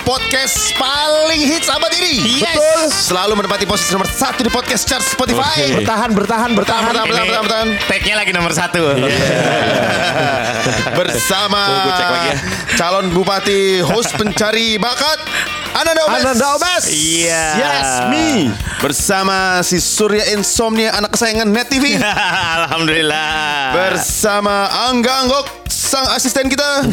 podcast paling hits abad ini. Yes. Betul. Selalu menempati posisi nomor satu di podcast chart Spotify. Bertahan, bertahan, bertahan. Bertahan, bertahan, bertahan, bertahan. Tag-nya lagi nomor satu. Bersama Tunggu, gue cek lagi ya. calon bupati host pencari bakat Ananda Omes. Ananda Omes. Iya. Yes, me. Bersama si Surya Insomnia anak kesayangan Net TV. Alhamdulillah. Bersama Angga Anggok sang asisten kita.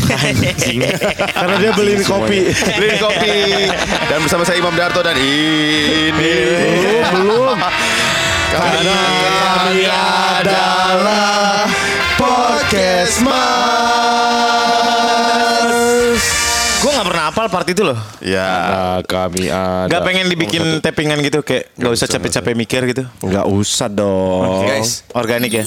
Karena dia beliin kopi. Beli kopi. Dan bersama saya Imam Darto dan ini Belum. Karena kami adalah podcast mas. Gue gak pernah hafal part itu loh. Ya. Nah, kami ada. Gak pengen dibikin tappingan gitu kayak gak usah capek-capek mikir gitu. Nggak usah dong. Guys, Organik ya.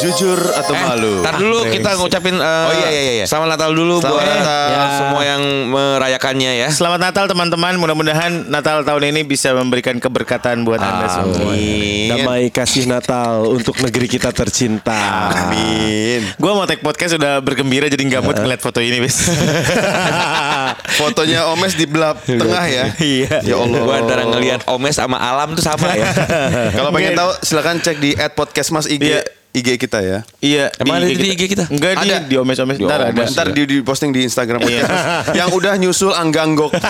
Jujur atau malu? Ntar dulu kita ngucapin eh, Oh, iya, iya, iya. Selamat Natal dulu Selamat buat Natal. semua yang merayakannya ya. Selamat Natal teman-teman. Mudah-mudahan Natal tahun ini bisa memberikan keberkatan buat anda semua. Damai kasih Natal untuk negeri kita tercinta. Amin. Gue mau take podcast udah bergembira jadi nggak mood ngeliat foto ini bis. Fotonya Omes di belah tengah ya. Iya. Ya Allah. Gua antara ngelihat Omes sama Alam tuh sama ya. Kalau pengen tahu silakan cek di @podcastmas IG Iya. IG kita ya. Iya. Emang ada di IG kita? Enggak di Ada. di omes-omes. Ntar, Ntar ada. Ntar di, di posting di Instagram Iya. Podcast yang udah nyusul angganggok.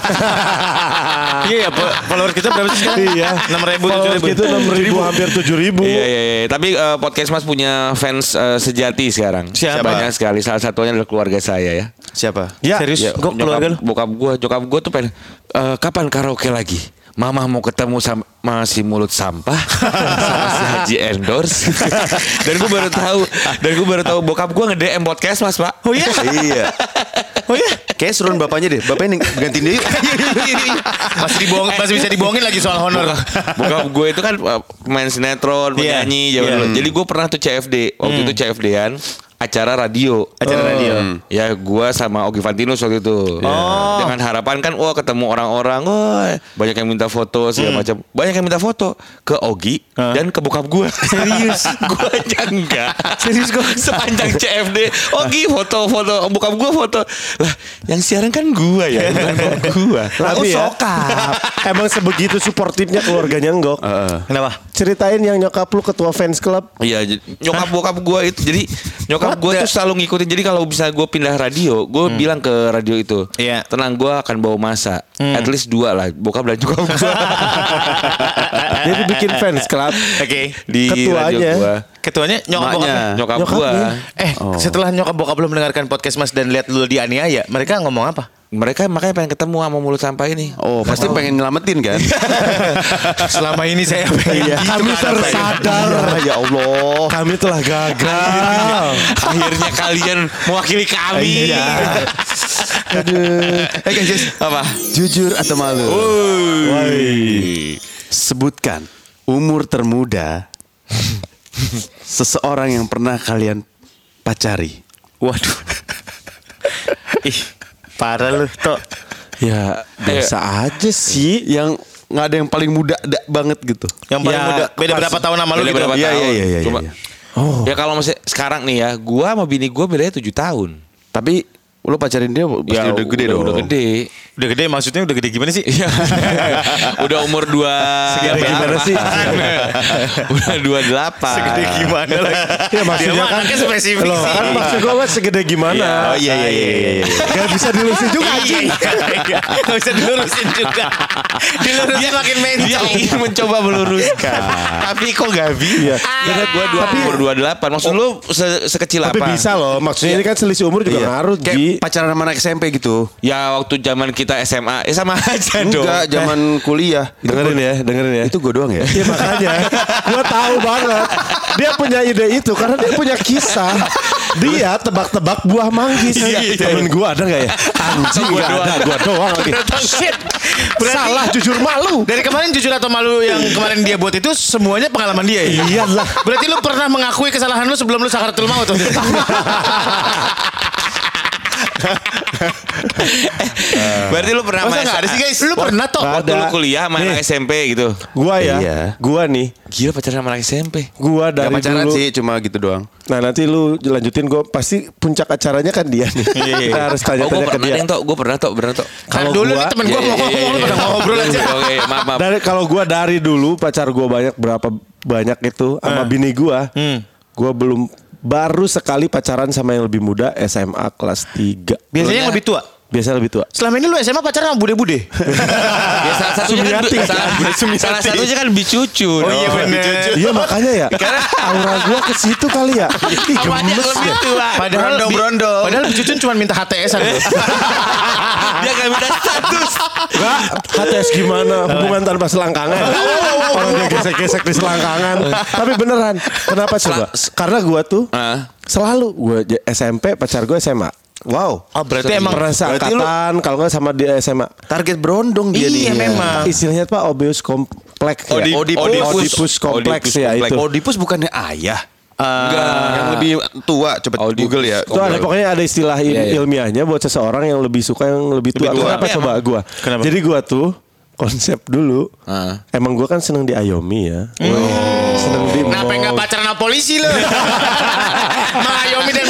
Iya ya, follower kita berapa sih sekarang? Iya. Enam ribu, tujuh Followers ribu. itu 6 ribu, hampir 7 ribu. Iya iya iya. Tapi eh, podcast Mas punya fans eh, sejati sekarang. Siapa? Banyak sekali. Salah satunya adalah keluarga saya ya. Siapa? Ya, Serius? Ya, Gue keluarga lu. nyokap, bokap gue, nyokap gue tuh pengen "Eh, kapan karaoke lagi? Mama mau ketemu sama si mulut sampah sama si Haji Endorse dan gue baru tahu dan gue baru tahu bokap gue nge DM podcast mas pak Oh iya? iya. Oh iya? Kayak suruhan bapaknya deh. Bapaknya gantiin dia. masih dibohong, masih bisa dibohongin lagi soal honor. bokap gue itu kan uh, pemain sinetron Iya. penyanyi zaman Iya. dulu jadi gue pernah tuh CFD waktu itu CFD-an acara radio Acara radio. Ya gua sama Ogi Fantinus waktu itu Oh. Dengan harapan kan Wah ketemu orang-orang Wah banyak yang minta foto segala macam Banyak yang minta foto. Ke Ogi Hah? Dan ke bokap gua. Serius? Gua aja enggak. Serius gua? Sepanjang CFD Ogi foto-foto Bokap gua foto. Lah yang siaran kan gua ya? Bukan gua. Tapi ya, emang sebegitu suportifnya keluarganya Enggok. Kenapa? Ceritain yang nyokap lu ketua fans club. Iya, nyokap bokap gue itu. Jadi nyokap gue tuh selalu ngikutin. Jadi kalau bisa gue pindah radio, gue bilang ke radio itu, Iya. tenang gue akan bawa masa, at least dua lah, bokap dan nyokap gue Dia tuh bikin fans club. Oke. di Ketuanya. radio gue. Ketuanya nyokap Maknya. bokapnya. Nyokap Nyokapnya. gue, Eh, setelah nyokap bokap belum mendengarkan podcast Mas dan lihat lu dianiaya, mereka ngomong apa? mereka makanya pengen ketemu sama mulut sampah ini. Oh, pasti pengen nyelamatin kan? Selama ini saya pengen gitu Kami ke anak saya. tersadar. ya Allah. Kami telah gagal. Akhirnya kalian mewakili kami. Iya. Aduh. Eh guys, guys. Apa? Jujur atau malu? Woi. Sebutkan umur termuda seseorang yang pernah kalian pacari. Waduh. Ih, parah lu, Tok. Ya, biasa aja sih. Yang nggak ada yang paling muda da- banget gitu. Yang paling Ya, muda, beda pas- berapa tahun sama lu gitu. berapa Iya, tahun? iya, iya, iya, Cuma, iya. Ya kalau masih sekarang nih ya, gua sama bini gua bedanya 7 tahun. Tapi lo pacarin dia pasti Ya, udah gede udah, dong. Udah gede. Udah gede maksudnya udah gede gimana sih? Iya. udah umur dua Segede gimana sih? udah dua delapan. Segede gimana lagi? Ya maksudnya Dia kan spesifik Loh, sih. kan maksud gue kan segede gimana? Oh iya iya iya iya. iya. Gak bisa dilurusin juga Iya, anjing. iya. Gak bisa dilurusin juga. Dilurusin makin Dia mencong. ingin mencoba meluruskan, tapi kok gak bisa? Iya. Karena gua dua umur dua delapan. Maksud lu se- sekecil Tapi apa? bisa loh. Maksudnya ini kan selisih umur juga Iya. ngaruh, Kayak Pacaran sama anak SMP gitu. Ya waktu zaman kita SMA, ya sama aja dong. Enggak, zaman kuliah. Itu Dengerin gua- ya, dengerin ya. Itu gue doang ya. Iya makanya Gue tahu banget Dia punya ide itu Karena dia punya kisah Dia tebak-tebak buah manggis Iya, iya. Temen gue ada gak ya Anjing Gua gak doang. ada Gue doang lagi Shit. Berarti Salah jujur malu Dari kemarin jujur atau malu yang kemarin dia buat itu semuanya pengalaman dia ya? Iyalah Berarti lu pernah mengakui kesalahan lu sebelum lu sakaratul maut Berarti lu pernah Masa nggak ada sih guys? Lu pernah toh? Waktu lu kuliah main anak. SMP gitu. Gua ya, Iya. gua nih, Gila pacaran sama anak SMP. gua Gak dari pacaran dulu. sih, cuma gitu doang. Nah nanti lu lanjutin gue pasti puncak acaranya kan dia nih. Kita harus Oh, gue tanya-tanya ke pernah dia. tok, gue pernah tok, pernah. Kan Kalau dulu gua- nih temen gue Iya, mau iya, iya, ngomong, iya. pada ngobrol aja. Oke, maaf, maaf. Dari kalau gua dari dulu pacar gua banyak berapa banyak itu sama Eh. bini gua. Hmm. Gua belum baru sekali pacaran sama yang lebih muda SMA kelas 3. Biasanya yang lebih tua. Biasanya lebih tua. Selama ini lu SMA pacaran sama bude-bude? Ya salah satunya kan Sumiati. salah, salah satunya kan lebih cucu. Oh iya bener. Iya makanya ya. Aura gua ke situ kali ya. Ih, gemes lebih ya. tua? Padahal Brondong-brondong. Padahal Cucun cuma minta HTS-an loh. Dia gak minta status. Enggak, HTS gimana? Hubungan tanpa selangkangan. Orang dia gesek-gesek di selangkangan. Tapi beneran. Kenapa coba? Karena gua tuh Ah. selalu gua j- SMP pacar gua SMA. Wow. Oh berarti emang berarti lu- seangkatan kalau nggak sama dia SMA. Target berondong dia Iya, nih. memang. Istilahnya Pak Obeus kompleks ya. Odip- Odipus, Odipus. kompleks Odipus ya itu. Oedipus bukannya ayah. Enggak. Yang lebih tua, coba Oedipus. Google ya. Itu ada pokoknya ada istilah il- Iya, iya. ilmiahnya buat seseorang yang lebih suka yang lebih tua. Lebih tua. Kenapa Tapi coba emang- gua? Kenapa? Jadi gua tuh konsep dulu. Ah. Emang gua kan seneng di Ayomi ya. Seneng di Kenapa mall. nggak pacaran sama polisi lu? Melayani masyarakat.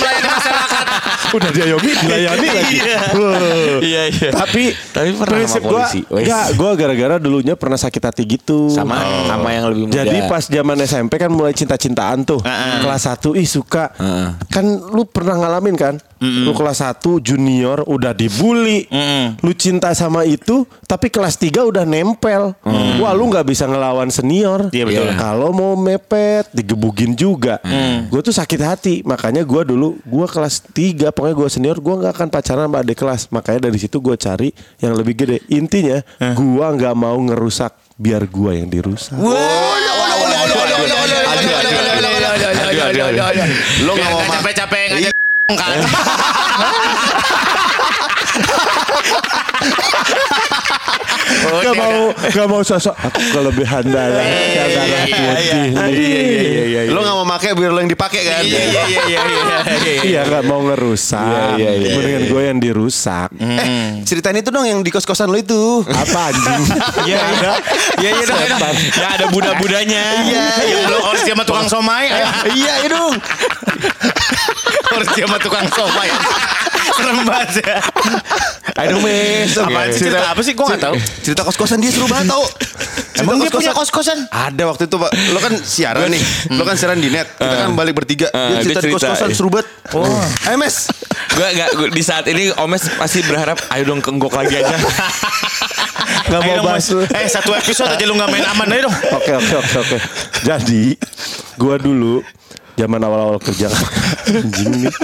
Udah di Ayomi dilayani lagi. Wah. Iya, iya. Tapi, Tapi pernah prinsip sama gua, polisi. Wes. enggak, gua gara-gara dulunya pernah sakit hati gitu. Sama sama yang lebih muda. Jadi pas zaman SMP kan mulai cinta-cintaan tuh. Kelas 1 ih suka. Heeh. Kan lu pernah ngalamin kan? Lu kelas 1 junior udah dibully. Lu cinta sama itu tapi kelas 3 udah nempel. Wah, lu nggak bisa ngelawan senior. Iya, betul. Kalau mau mepet digebugin juga. Gue tuh sakit hati. Makanya gua dulu gua kelas 3 pokoknya gua senior gua nggak akan pacaran sama adik kelas. Makanya dari situ gua cari yang lebih gede. Intinya gua nggak mau ngerusak biar gua yang dirusak. Lo nggak mau Biar capek-capek ngajak kan. Oh, Gak mau gak mau sosok aku kelebihan darah Iya, darah iya, putih. iya, Lo nggak mau pakai biar lo yang dipakai kan? Iya iya iya iya iya. Iya gak mau ngerusak. Iya, iya, iya, Mendingan gue yang dirusak. Eh, ceritain itu dong yang di kos-kosan lo itu. Apa anjing? Iya iya. Iya iya dong. Ya ada budak-budanya. Iya, yang lu harus dia sama tukang somai. Iya, iya dong. Harus dia sama tukang somai. Serem banget ya. Dong, Mes. Sih? Cerita apa sih? Gua nggak tahu. Cerita kos-kosan dia seru banget tau. Emang dia punya kos-kosan? Ada waktu itu Pak. Lo kan siaran nih. Lo kan siaran di net. Kita kan balik bertiga. Ah, Dia cerita di kos-kosan iya. seru banget. Oh. Ayo Mes. Gue gak di saat ini Omes pasti berharap ayo dong kenggok lagi aja. Gak mau bahas. Eh satu episode aja lu gak main aman aja dong. Oke oke oke oke. Jadi gue dulu zaman awal-awal kerja anjing nih.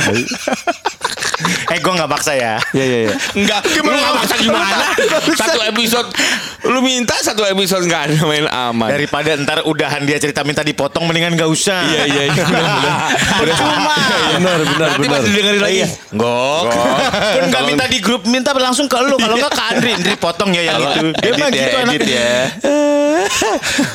Eh gue gak paksa ya. Iya iya iya. Enggak, lu gak maksa gimana? Satu episode lu minta satu episode gak ada main aman. Daripada ntar udahan dia cerita minta dipotong mendingan gak usah. Iya iya iya. Percuma. Benar benar Nanti benar. pas dengerin lagi. Gok. Pun gak minta di grup minta langsung ke lu. Kalau gak ke Andri. Andri potong ya yang itu. Dia mah ya, gitu edit ya.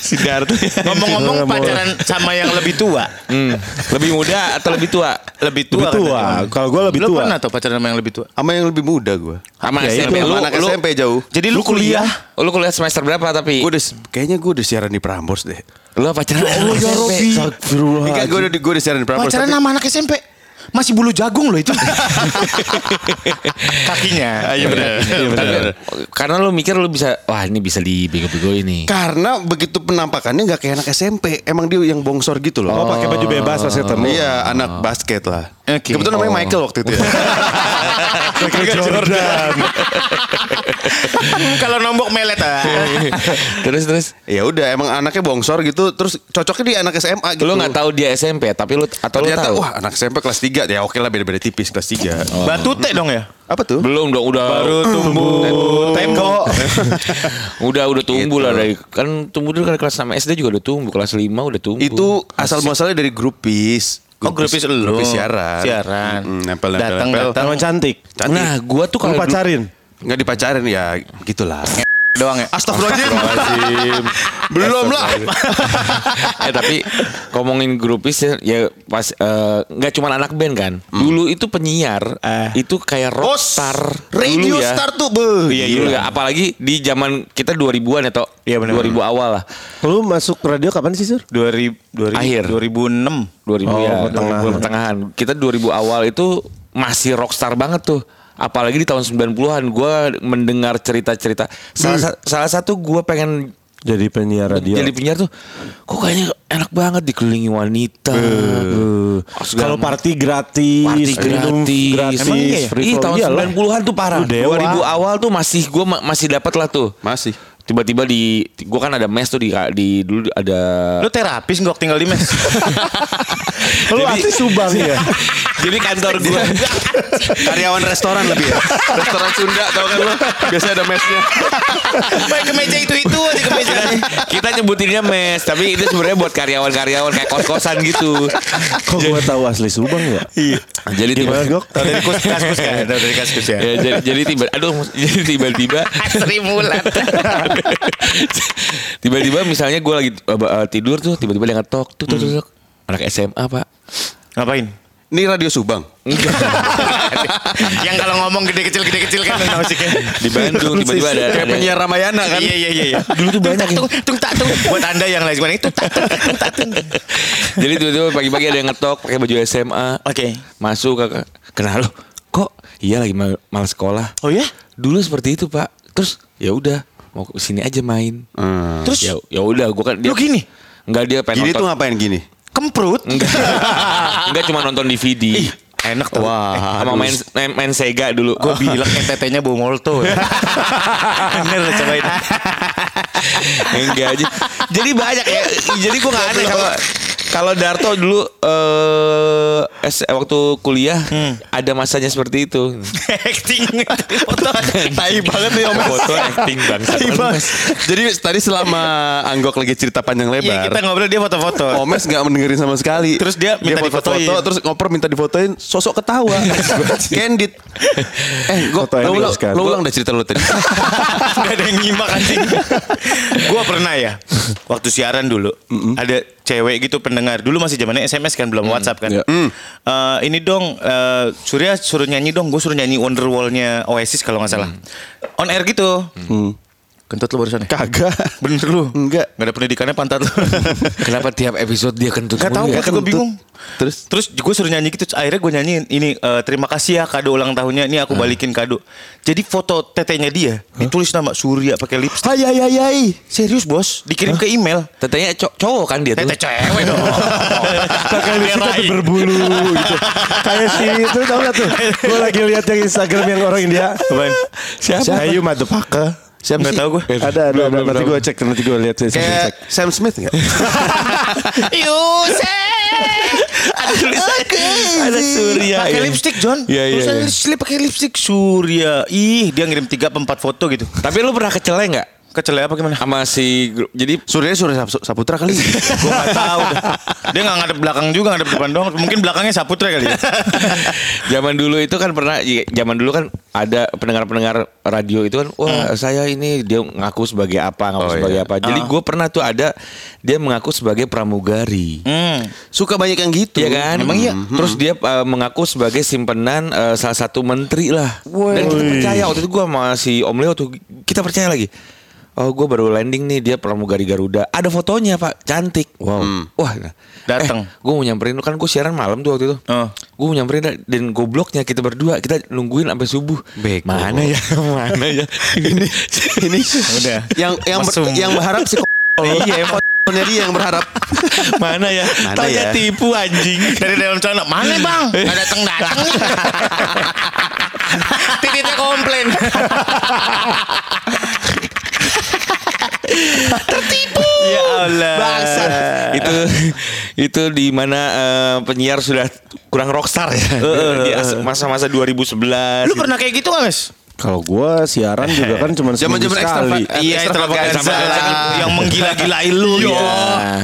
Sidarto. Ngomong-ngomong Nggak mau. pacaran sama yang lebih tua. Hmm. Lebih muda atau lebih tua? Lebih tua. Lebih tua. Kalau gue lebih Lu tua. pernah tuh pacaran sama yang lebih tua? Sama yang lebih muda gue. Sama Ya, SMP lu, anak lu, SMP jauh. Jadi lu kuliah? Oh, lu kuliah semester berapa tapi? Gue udah, kayaknya gue udah siaran di Prambors deh. Lu pacaran Ya sama SMP? Astagfirullah. Enggak, gue udah, gue udah siaran di Prambors. Pacaran tapi- sama anak SMP. Masih bulu jagung loh itu. Kakinya. Iya benar. Iya Tapi, benar. karena lu mikir lu bisa, wah ini bisa dibego-bego ini. Karena begitu penampakannya nggak kayak anak SMP. Emang dia yang bongsor gitu loh. Oh pakai baju bebas pas ketemu. Iya, anak basket lah. Oke. Kebetulan namanya Michael waktu itu ya. Michael Jordan. Kalau nombok melet ah. terus terus. ya udah, emang anaknya bongsor gitu. Terus cocoknya di anak SMA gitu. Lu nggak tahu dia SMP, tapi lu atau lu Ternyata tahu? wah anak SMP kelas 3 ya oke lah beda-beda tipis kelas 3. Batu teh dong ya. Apa tuh? Belum dong, udah Baru tumbuh tembok. udah udah tumbuh Gitu. lah dari kan tumbuh dulu kan kelas 6 SD juga udah tumbuh, kelas 5 udah tumbuh. Itu asal muasalnya dari grupis. Oh, grupis lu. Grupis siaran. Siaran. Mm, nempel nempel Datang, nempel. datang. Cantik. Cantik. Nah, gua tuh kalau pacarin. Nggak dipacarin ya gitulah. Doang ya. Astagfirullahaladzim. Belum lah. eh tapi ngomongin grupis ya, ya pas eh, nggak cuma anak band kan. Dulu itu penyiar itu kayak rockstar. Radio Dulu ya. Star tuh, be. Iya, dulu ya. Apalagi di zaman kita 2000-an ya, Tok. Iya, benar. 2000 awal lah. Lu masuk radio kapan sih, Sur? 2000, 2000 Akhir. 2006. 2000 Oh, ya, pertengahan. 2000 pertengahan. Kita 2000 awal itu masih rockstar banget tuh. Apalagi di tahun 90-an gua mendengar cerita-cerita. Salah, sa- salah satu gua pengen Jadi penyiar radio. jadi penyiar tuh kok kayaknya enak banget dikelilingi wanita. Eh, Kalau party gratis, Party gratis. gratis, Emang iya ya? Ih tahun Iyalah. 90-an tuh parah. Dewa. 2000 awal tuh masih gue masih dapat lah tuh. Masih. Tiba-tiba di gue kan ada mes tuh di di dulu ada Lu terapis nggak tinggal di mes? Lu asli Subang ya? Jadi kantor gue Karyawan restoran lebih ya. Restoran Sunda tau kan lu. Biasanya ada mesnya. Baik ke meja itu itu aja ke meja. kita nyebutinnya mes, tapi itu sebenarnya buat karyawan-karyawan kayak kos-kosan gitu. Kok gua tahu asli Subang ya? Iya. Jadi tiba? Tahu dari kus kaskus kan? Dari kaskus ya. ya, jadi, jadi tiba aduh jadi tiba-tiba Sri Mulat. tiba-tiba misalnya gue lagi uh, uh, tidur tuh tiba-tiba dia ngetok tuh tuh, tuh, tuh. anak SMA pak Ngapain? Ini Radio Subang. Yang kalau ngomong gede kecil gede kecil kan musiknya. di Bandung tiba-tiba ada, Kayak ada- penyiar Ramayana kan. Iya iya iya. iya. Dulu tuh banyak Tung tung tak tung. Buat anda yang lain itu tak tung tak tung. Jadi tiba-tiba pagi-pagi ada yang ngetok pakai baju SMA. Oke. Masuk ke kenal lo. Kok iya lagi mal, malas sekolah. Oh ya? Dulu seperti itu, Pak. Terus ya udah mau ke sini aja main. Hmm. Terus Ya ya udah gua kan dia Lu gini? Enggak dia pengen Gini tuh nonton. ngapain gini? kemprut. Enggak. Enggak cuma nonton DVD. Enak tuh. Wah, sama main, main main Sega dulu. Gue bilang NTT-nya bau molto. Bener lo cobain. Enggak aja. Jadi banyak ya. Jadi gua nggak aneh kalau kalau Darto dulu eh S- waktu kuliah ada masanya seperti itu. Acting. Foto. Tai banget nih om. Foto acting banget. Jadi tadi selama Anggok lagi cerita panjang lebar. Iya kita ngobrol dia foto-foto. Omes nggak mendengarin sama sekali. Terus dia minta foto-foto, difotoin. terus ngoper minta difotoin, sosok ketawa. Candid. Eh, gua Foto yang ulang, lo ulang dah cerita lo tadi. Gak ada yang nyimak anjing. Gua pernah ya waktu siaran dulu ada cewek gitu pendengar. Dulu masih zamannya SMS kan belum WhatsApp kan. Iya. Eh, ini dong eh, Surya suruh nyanyi dong. Gue suruh nyanyi Wonderwall-nya Oasis kalau nggak salah. On air gitu. Kentut lu barusan ya? Kagak. Bener lu? Enggak. Gak ada pendidikannya pantat lu. Kenapa tiap episode dia kentut Gak tau, ya? gue bingung. Terus? Terus gue suruh nyanyi gitu, akhirnya gue nyanyiin ini eh, terima kasih ya kado ulang tahunnya, ini aku balikin kado. Jadi foto tetenya dia ditulis nama Surya pakai lipstick. Hai hai hai hai. Serius bos, dikirim ke email. Tetenya co- cowok kan dia tuh. Tete cewek dong. Pakai lipstick tapi berbulu gitu. Kayak si itu tau gak tuh? Gue lagi lihat yang Instagram yang orang India. Apaan? Siapa? Ayu Madepaka. Siapa Nggak sih? tahu gue. Ada, ada, ada. Nanti gue cek, nanti gue lihat. saya Kayak. Sam Smith enggak? Ada tulisan Ada Surya. Pakai iya. lipstick John. Iya, iya, Tulisan iya. lipstick pakai lipstick Surya. Ih, dia ngirim 3 apa 4 foto gitu. Tapi lu pernah keceleng nggak? Kecelek apa gimana? Sama si. Jadi Surya Surya Sap- Saputra kali. gue gak tahu dah. Dia gak ngadep belakang juga, ngadep depan doang. Mungkin belakangnya Saputra kali ya. zaman dulu itu kan pernah iya, zaman dulu kan ada pendengar-pendengar radio itu kan wah saya ini dia ngaku sebagai apa ngaku Oh, sebagai iya. apa jadi gue pernah tuh ada dia mengaku sebagai pramugari Hmm. Suka banyak yang gitu. Iya kan? Emang iya? Terus dia uh, mengaku sebagai simpenan uh, salah satu menteri lah. Dan kita percaya waktu itu gue sama si Om Leo tuh kita percaya lagi. Oh gue baru landing nih dia pramugari Garuda. Ada fotonya pak, cantik. Wow. Wah. nah. Dateng. Eh, gue mau nyamperin kan gue siaran malam tuh waktu itu. Oh. Gue mau nyamperin dan gobloknya kita berdua kita nungguin sampai subuh. Beko. Mana ya? Mana ya? ini ini Udah. yang yang ber- yang berharap si Iya, fotonya dia yang berharap. Mana ya? Mana Taunya ya? tipu anjing. Dari dalam celana Mana bang? Gak datang datang nih Titiknya komplain Tertipu Ya Allah itu itu di mana eh, penyiar sudah kurang rockstar ya. Di as- masa-masa 2011. Lu pernah kayak gitu gak mas? Kalau gue siaran juga kan cuma seminggu Zaman-zaman sekali. Iya extravaganza. Yang menggila-gilai lu Iya.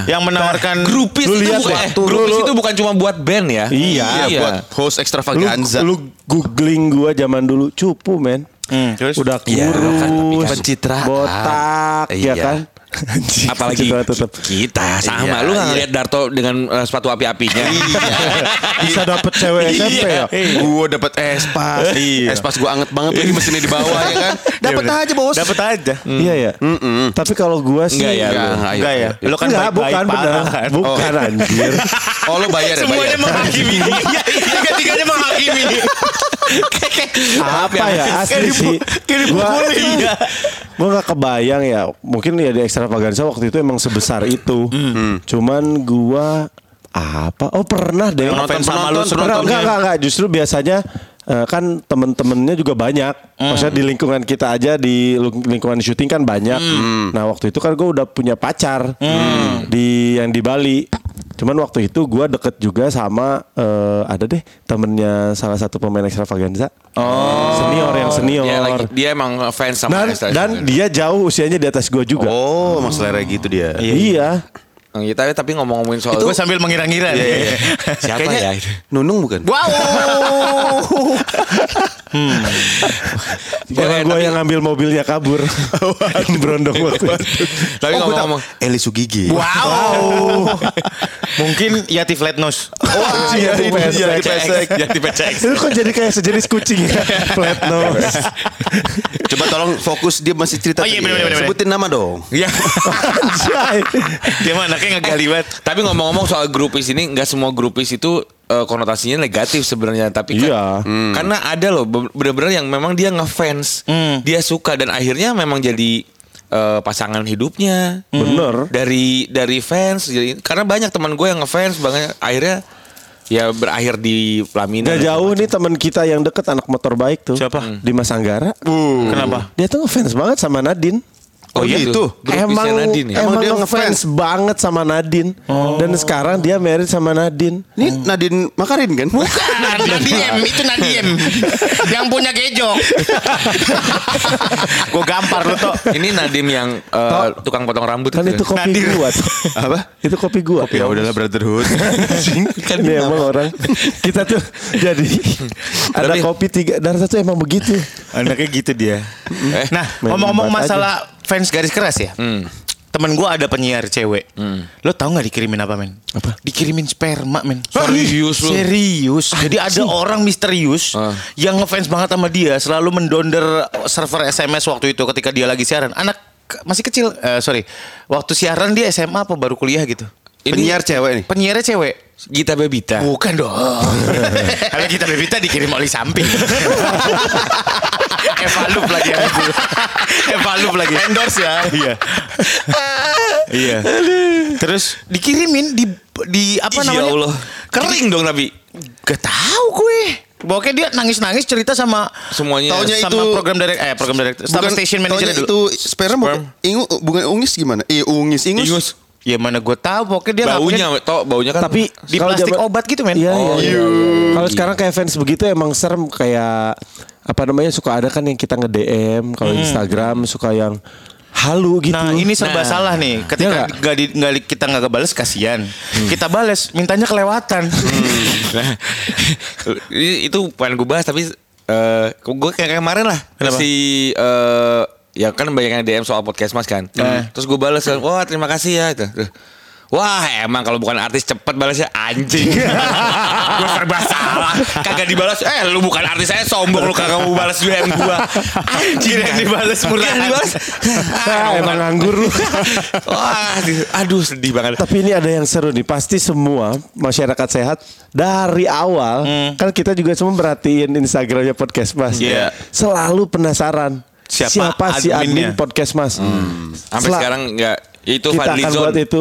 Yang menawarkan grupis Lu itu bukan, eh, grupis itu bukan cuma buat band ya. Iya, Iya, buat host Lu, extravaganza. lu googling gue zaman dulu cupu men. Hmm, terus? Udah Iya, kurus, kan, tapi kan pencitraan. botak, ya Iya. kan. Apalagi kita sama. Iya, lu nggak iya. ngeliat Darto dengan eh, sepatu api-apinya. Bisa dapet cewek SMP ya. Gue dapet espas. Iya. Espas gue anget banget lagi mesinnya di bawah ya kan. Dapat bener. aja bos. Dapat aja. Iya ya. Tapi kalau gua sih Enggak ya, Enggak, lu. enggak, Enggak ya. iya. Lu kan Enggak, baik-baik bukan kan. Bukan anjir. Oh lo bayar ya Semuanya menghakimi. Iya, Tiga-tiganya menghakimi. Apa ya asli sih. Gua dipukuli. Iya. Gue gak kebayang ya Mungkin ya di extravaganza waktu itu emang sebesar itu Hmm. Cuman gua Apa Oh pernah deh Nonton sama lu Pernah, enggak, enggak, enggak Justru biasanya eh, Kan temen-temennya juga banyak Hmm. Maksudnya di lingkungan kita aja Di ling- lingkungan syuting kan banyak Hmm. Nah waktu itu kan gue udah punya pacar di Yang di Bali Cuman waktu itu gua deket juga sama eh, Ada deh temennya salah satu pemain extravaganza oh. Senior yang senior Dia lagi dia emang fans sama dan, dan dia jauh usianya di atas gue juga. Oh emang selera gitu dia. Iya. Iya, tapi tapi ngomong-ngomongin soal Gue sambil mengira-ngira. nih. siapa Kayaknya ya itu? Nunung bukan? Wow. Kalau gue yang ngambil mobilnya kabur. yang berondong waktu itu. Tapi Oh, ngomong-ngomong Eli Sugigi. Wow. Mungkin Yati Flatnose. Oh, iya, ini pesek. dia, pesek. Jadi pecek. Itu kok jadi kayak sejenis kucing ya? Flat nose. Coba tolong fokus dia masih cerita. Oh, iya, tadi. bener, bener, bener. Sebutin nama dong. Iya. Anjay. Dia mah anaknya ngegali banget. Tapi ngomong-ngomong soal grupis ini nggak semua grupis itu eh, konotasinya negatif sebenarnya tapi kan Iya. karena ada loh be- bener-bener yang memang dia ngefans dia suka dan akhirnya memang jadi eh, pasangan hidupnya Bener. dari dari fans jadi karena banyak teman gue yang ngefans banget akhirnya ya berakhir di pelaminan Gak jauh nih teman kita yang deket anak motor baik tuh. Siapa? Dimas Anggara. Kenapa? Dia tuh ngefans banget sama Nadine. Oh, iya gitu. Grupisnya Emang Nadine ya? emang, Emang dia ngefans banget sama Nadine. Dan sekarang dia married sama Nadine. Ini Nadine Makarin kan? Bukan, Nadiem, itu Nadiem. yang punya gejok. Gue gampar lu toh. ini Nadim yang eh, tukang potong rambut Kan itu kopi Nadir. gua. tuh. Apa? Itu kopi gua. Ya udahlah brotherhood. kan ini emang orang kita tuh jadi ada Tapi- kopi tiga dan satu emang begitu Anaknya gitu dia. nah, main ngomong-ngomong masalah fans garis keras ya. Temen gue ada penyiar cewek. Lo tau nggak dikirimin apa men? Apa? Dikirimin sperma men. Serius lu? Serius. Jadi ada orang misterius Ah. yang ngefans banget sama dia. Selalu mendonder server SMS waktu itu ketika dia lagi siaran. Anak masih kecil. Eh, sorry. Waktu siaran dia SMA apa baru kuliah gitu. Penyiar cewek nih. Penyiarnya cewek. Gita Bebita Bukan dong. Kalau kita bebita dikirim oli samping. Evalup lagi yang itu. Evalup lagi. Endorse ya. Iya. iya. Terus dikirimin di di apa namanya? ya Allah kering dong tapi Gak tahu gue. Pokoknya dia nangis-nangis cerita sama Semuanya. Taunya sama itu- program direct eh program director sama station manager dulu. itu sperma bukan ingu bukan ungis gimana? Iya ungis ingus. Ingus Ya mana gue tahu pokoknya dia baunya ngakunya toh baunya kan tapi di kalau plastik zaman- obat gitu men. Iya, Oh, iya, iya. Kalau sekarang kayak fans begitu emang serem kayak apa namanya suka ada kan yang kita nge DM kalau Instagram suka yang halu gitu. Nah ini serba Nah. salah nih. Ketika nggak di, nggak di- kita nggak kebales kasihan. Kita bales, mintanya kelewatan. Nah, i- itu pengen gue bahas tapi eh gue kayak kemarin lah Kenapa? si eh ya kan banyak yang DM soal podcast mas kan. Terus gue balas kan, wah terima kasih ya itu. Terus, Wah emang kalau bukan artis cepet balasnya anjing Gue serba salah Kagak dibalas Eh lu bukan artis saya sombong Lu kagak mau balas DM gue Anjing dibales murahan. Kirain dibalas Ah, emang nganggur lu. Wah aduh sedih banget Tapi ini ada yang seru nih. Pasti semua masyarakat sehat dari awal kan kita juga semua merhatiin Instagramnya podcast mas. Iya. Selalu penasaran Siapa si adminnya? admin podcast mas. Sampai Sel- sekarang enggak Itu kita Fadli akan Zon buat itu.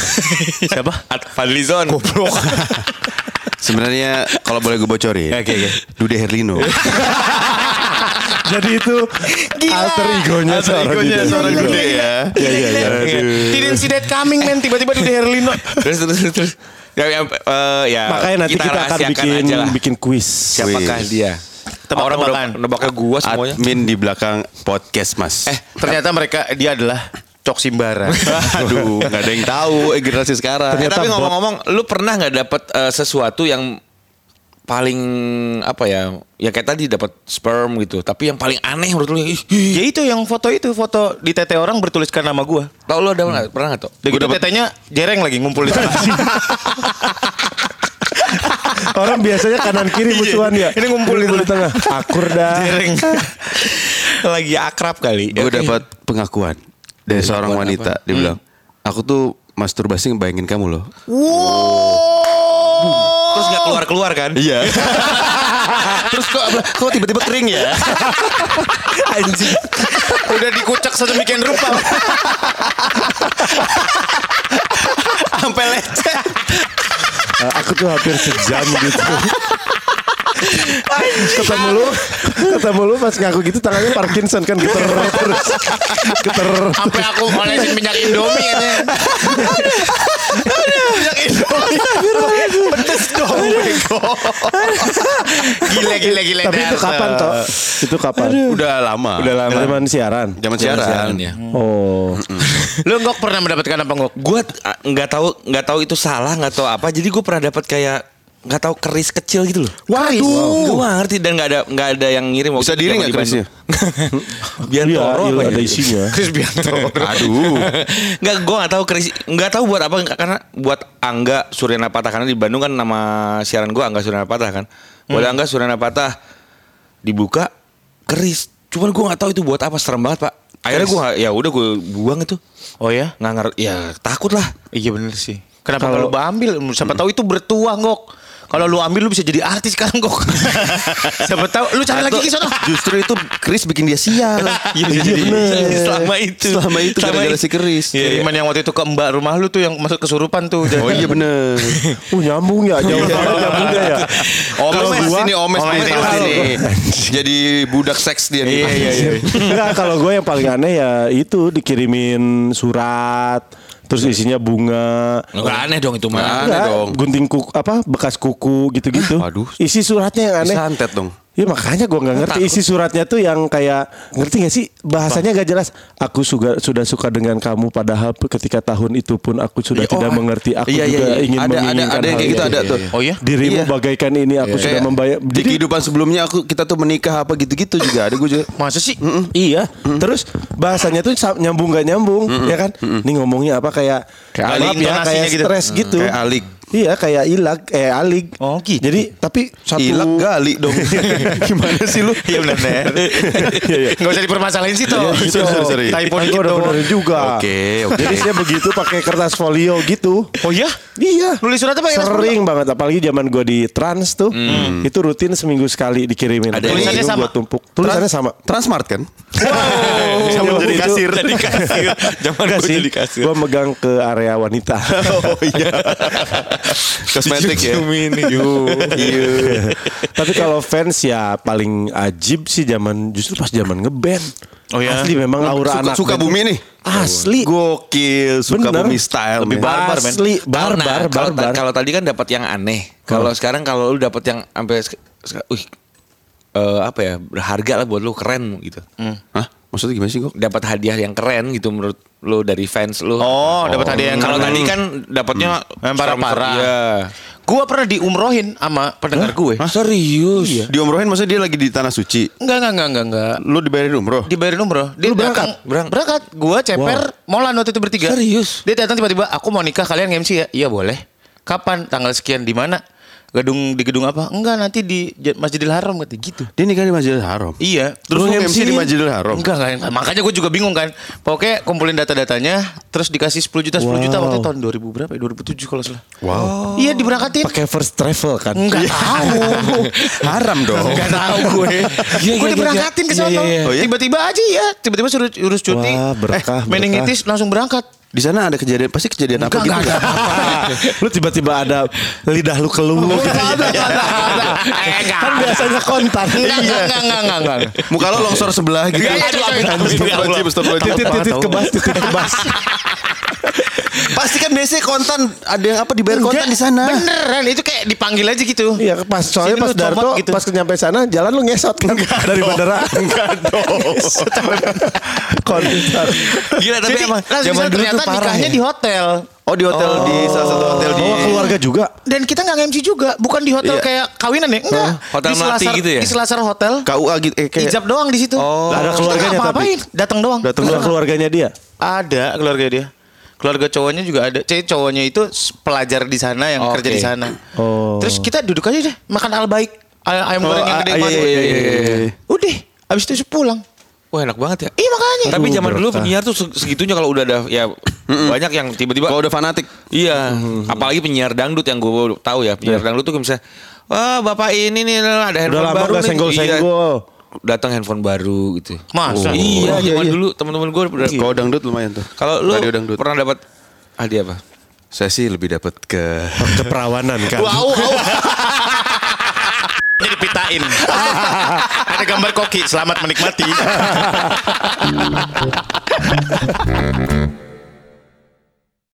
Siapa? Ad- Fadli Zon Sebenarnya kalau boleh gue bocorin. Oke, oke. Dude Herlino. Jadi itu alter egonya Alter seorang egonya Dude seorang. Dude ya. Iya iya iya. Didn't see that coming man. Tiba-tiba Dude Herlino. terus terus terus, terus. Ya, ya, eh, ya, Makanya nanti kita, akan rahasiakan bikin aja lah. bikin quiz. siapakah dia orang udah nebaknya gua semuanya Admin di belakang podcast mas. Eh ternyata mereka dia adalah Cok Simbara. aduh, nggak ada yang tahu eh, generasi sekarang. Eh, Ternyata tapi bot. ngomong-ngomong lu pernah nggak dapet eh, sesuatu yang paling apa ya? Ya kayak tadi dapat sperm gitu. Tapi yang paling aneh menurut lu. Ya itu yang foto itu foto di tete orang bertuliskan nama gua. Tau lu ada nggak? Pernah nggak tuh? Udah gitu tetenya jereng lagi ngumpul di tengah. Orang biasanya kanan kiri musuhan ya. Ini ngumpul di di tengah. Akur dah. jereng. lagi akrab kali. Gue dapat pengakuan dari seorang wanita. Dia bilang, aku tuh masturbasi ngebayangin kamu loh. Terus nggak keluar keluar kan? Iya. Terus kok kok tiba-tiba kering ya? Anjing. Udah dikucak sedemikian rupa. Sampai lecet. Aku tuh hampir sejam gitu. Ketemu lu, ketemu lu pas ngaku gitu tangannya Parkinson kan geter terus, geter. Sampai aku olesin minyak Indomie ini. Minyak Indomie. Pedes dong. Gila gila gila. Tapi itu kapan toh? Itu kapan? Udah lama. Udah lama. Zaman siaran. Zaman siaran. ya. Oh, Lu Ngok pernah mendapatkan apa Ngok? Gue nggak tahu nggak tahu itu salah nggak tahu apa. Jadi gue pernah dapat kayak nggak tahu keris kecil gitu loh. Waduh. Gue nggak ngerti dan nggak ada nggak ada yang ngirim. waktu Bisa itu diri nggak kerisnya? Bandung. iya, Biantoro iya, apa ada ya? isinya. Chris Biantoro. Aduh. Nggak, gue nggak tahu keris nggak tahu buat apa karena buat Angga Suryana Patah karena di Bandung kan nama siaran gue Angga Suryana Patah kan. Buat Angga Suryana Patah dibuka keris. Cuman gue nggak tahu itu buat apa serem banget pak. Akhirnya gue ya udah gue buang itu. Oh ya? Nggak ngerti ya takut lah. Iya bener sih. Kenapa kalau lu ambil? Siapa tahu itu bertuah Ngok. Kalau lu ambil lu bisa jadi artis sekarang Ngok. Siapa tahu lu cari lagi ke sana. Justru itu Chris bikin dia sial. Iya, Iya, jadi- bener. Selama itu. Selama itu Selama gara-gara itu. si Chris. Kiriman yang waktu itu ke mbak rumah lu tuh yang masuk kesurupan tuh. Oh iya bener. Uh nyambung ya, jauh banget nyambungnya ya. Omes gua- nih, Omes, tahu. nih. Jadi budak seks dia. Iya, iya, iya. Enggak, kalau gue yang paling aneh ya itu dikirimin surat, terus isinya bunga. Nggak aneh dong itu mah. Aneh dong. gunting kuku apa bekas kuku gitu-gitu. Waduh. Isi suratnya yang aneh. Santet dong. Ya makanya gue nggak ngerti isi suratnya tuh yang kayak ngerti gak sih bahasanya gak jelas. Aku suka, sudah suka dengan kamu padahal ketika tahun itu pun aku sudah Iya, tidak oh, mengerti. Aku iya, iya, juga iya. ingin Ada- ada- menginginkan ada yang hal kayak gitu, itu. ada tuh. Oh iya? Dirimu Iya. bagaikan ini aku sudah Kayak membayar. Di kehidupan sebelumnya aku kita tuh menikah apa gitu-gitu juga ada gue juga. Masa sih? Iya. Terus bahasanya tuh nyambung gak nyambung, ya kan? Ini ngomongnya apa kayak Kayak maaf alik ya intonasinya kayak gitu. stres gitu. Kayak alik. Iya kayak ilag, eh alig. Oh, gitu. Jadi tapi satu Ilak gali dong. Gimana sih lu? Iya benar Ner. Gak usah dipermasalahin sih toh. Iya, gitu. sorry, sorry. Typo dikit gua udah doang. benerin juga. Oke, oke. Jadi saya begitu pakai kertas folio gitu. Oh iya? Iya. Nulis surat apa? Sering banget apalagi zaman gue di trans tuh. Itu rutin seminggu sekali dikirimin. Ada tulisannya gua sama? tumpuk. Tulisannya sama. Transmart kan? Sama jadi kasir. Jadi kasir. Enggak jadi kasir. gue megang ke area wanita. oh iya. Kosmetik ya. Iya. Tapi kalau fans ya paling ajib sih zaman justru pas zaman ngeband. Oh ya? Asli memang aura Suka, anak suka band bumi nih. Asli. Gokil, suka Bener. bumi style. Lebih barbar, men. Asli Karena barbar kalau barbar. kalau tadi kan dapat yang aneh. Kalau sekarang kalau lu dapat yang sampai eh, apa ya berharga lah buat lu keren gitu. Hah? Maksudnya gimana sih kok? Dapat hadiah yang keren gitu menurut lu dari fans lu. Oh, dapat hadiah yang Kalau tadi kan dapatnya Yang parah-parah. Iya. Gua pernah diumrohin sama pendengar gue. Hah, serius? Diumrohin maksudnya dia lagi di tanah suci. Enggak, enggak, enggak, enggak, enggak. Lu dibayarin umroh? Dibayarin umroh. Dia Lu berangkat? datang- Berang- berangkat. Gua ceper, molan waktu itu bertiga. Serius? Dia datang tiba-tiba, aku mau nikah kalian nge-MC ya? Iya boleh. Kapan? Tanggal sekian di mana? Gedung di gedung apa? Enggak, nanti di Masjidil Haram katanya gitu. Dia nikah di Masjidil Haram. Iya. Terus lu MC di? Masjidil Haram. Enggak, enggak, Makanya gue juga bingung kan. Pokoknya kumpulin data-datanya, terus dikasih 10 juta, 10 juta Wow. waktu itu tahun 2000 berapa ya? 2007 kalau salah. Wow. Iya diberangkatin. Pakai first travel kan. Enggak tahu. Haram dong. Enggak tahu gue. Iya, gue iya, diberangkatin iya. ke sana. Iya, iya, iya. Iya? Tiba-tiba aja ya, tiba-tiba suruh urus cuti. Wah, berkah, eh, meningitis langsung berangkat. Di sana ada kejadian pasti kejadian apa gitu. enggak ada nggak? lu tiba-tiba ada lidah lu keluh gitu. kan biasanya kontan. Enggak, enggak, enggak, enggak. Muka lo longsor sebelah gitu. Titit kebas titit kebas. Pasti kan biasanya kontan ada yang apa dibayar kontan di sana. Beneran itu kayak dipanggil aja gitu. Iya pas soalnya Sini pas Darto gitu. pas nyampe sana jalan lu ngesot kan dari bandara. Enggak dong. Kontan. Gila tapi Jadi emang zaman dulu ternyata tuh parah nikahnya ya. di hotel. Oh di hotel di salah satu hotel di Bawa keluarga juga. Dan kita nggak MC juga, bukan di hotel Iya. kayak kawinan ya, enggak. Hotel di Melati Selasar- gitu ya? Di Selasar Hotel. KUA gitu eh kayak Ijab doang di situ. Oh. Ada Kita keluarganya nggak tapi. datang doang. Datang dulu keluarganya dia. Ada keluarga dia. Keluarga cowoknya juga ada. Cewek cowoknya itu pelajar di sana yang Oke. kerja di sana. Oh. Terus kita duduk aja deh, makan al baik. Ay- Ayam goreng yang ah, gede iya, banget. iya, iya, iya, iya. Udah, habis itu pulang. Wah enak banget ya. Iya makanya. Tapi zaman dulu penyiar tuh se- segitunya kalau udah ada ya banyak yang tiba-tiba Kalau udah fanatik. Iya, apalagi penyiar dangdut yang gue tahu ya, penyiar dangdut tuh misalnya, wah bapak ini nih ada handphone Udah lama baru gak nih." senggol-senggol. Iya, datang handphone baru gitu. Masa? iya, Oh, iya, zaman iya. dulu teman-teman gue udah. Kalau dangdut lumayan tuh. Kalau lu Radio dangdut. pernah dapat hadiah apa? Saya sih lebih dapat ke Keperawanan kan. Wow, Ini dipitain. Ada gambar koki. Selamat menikmati.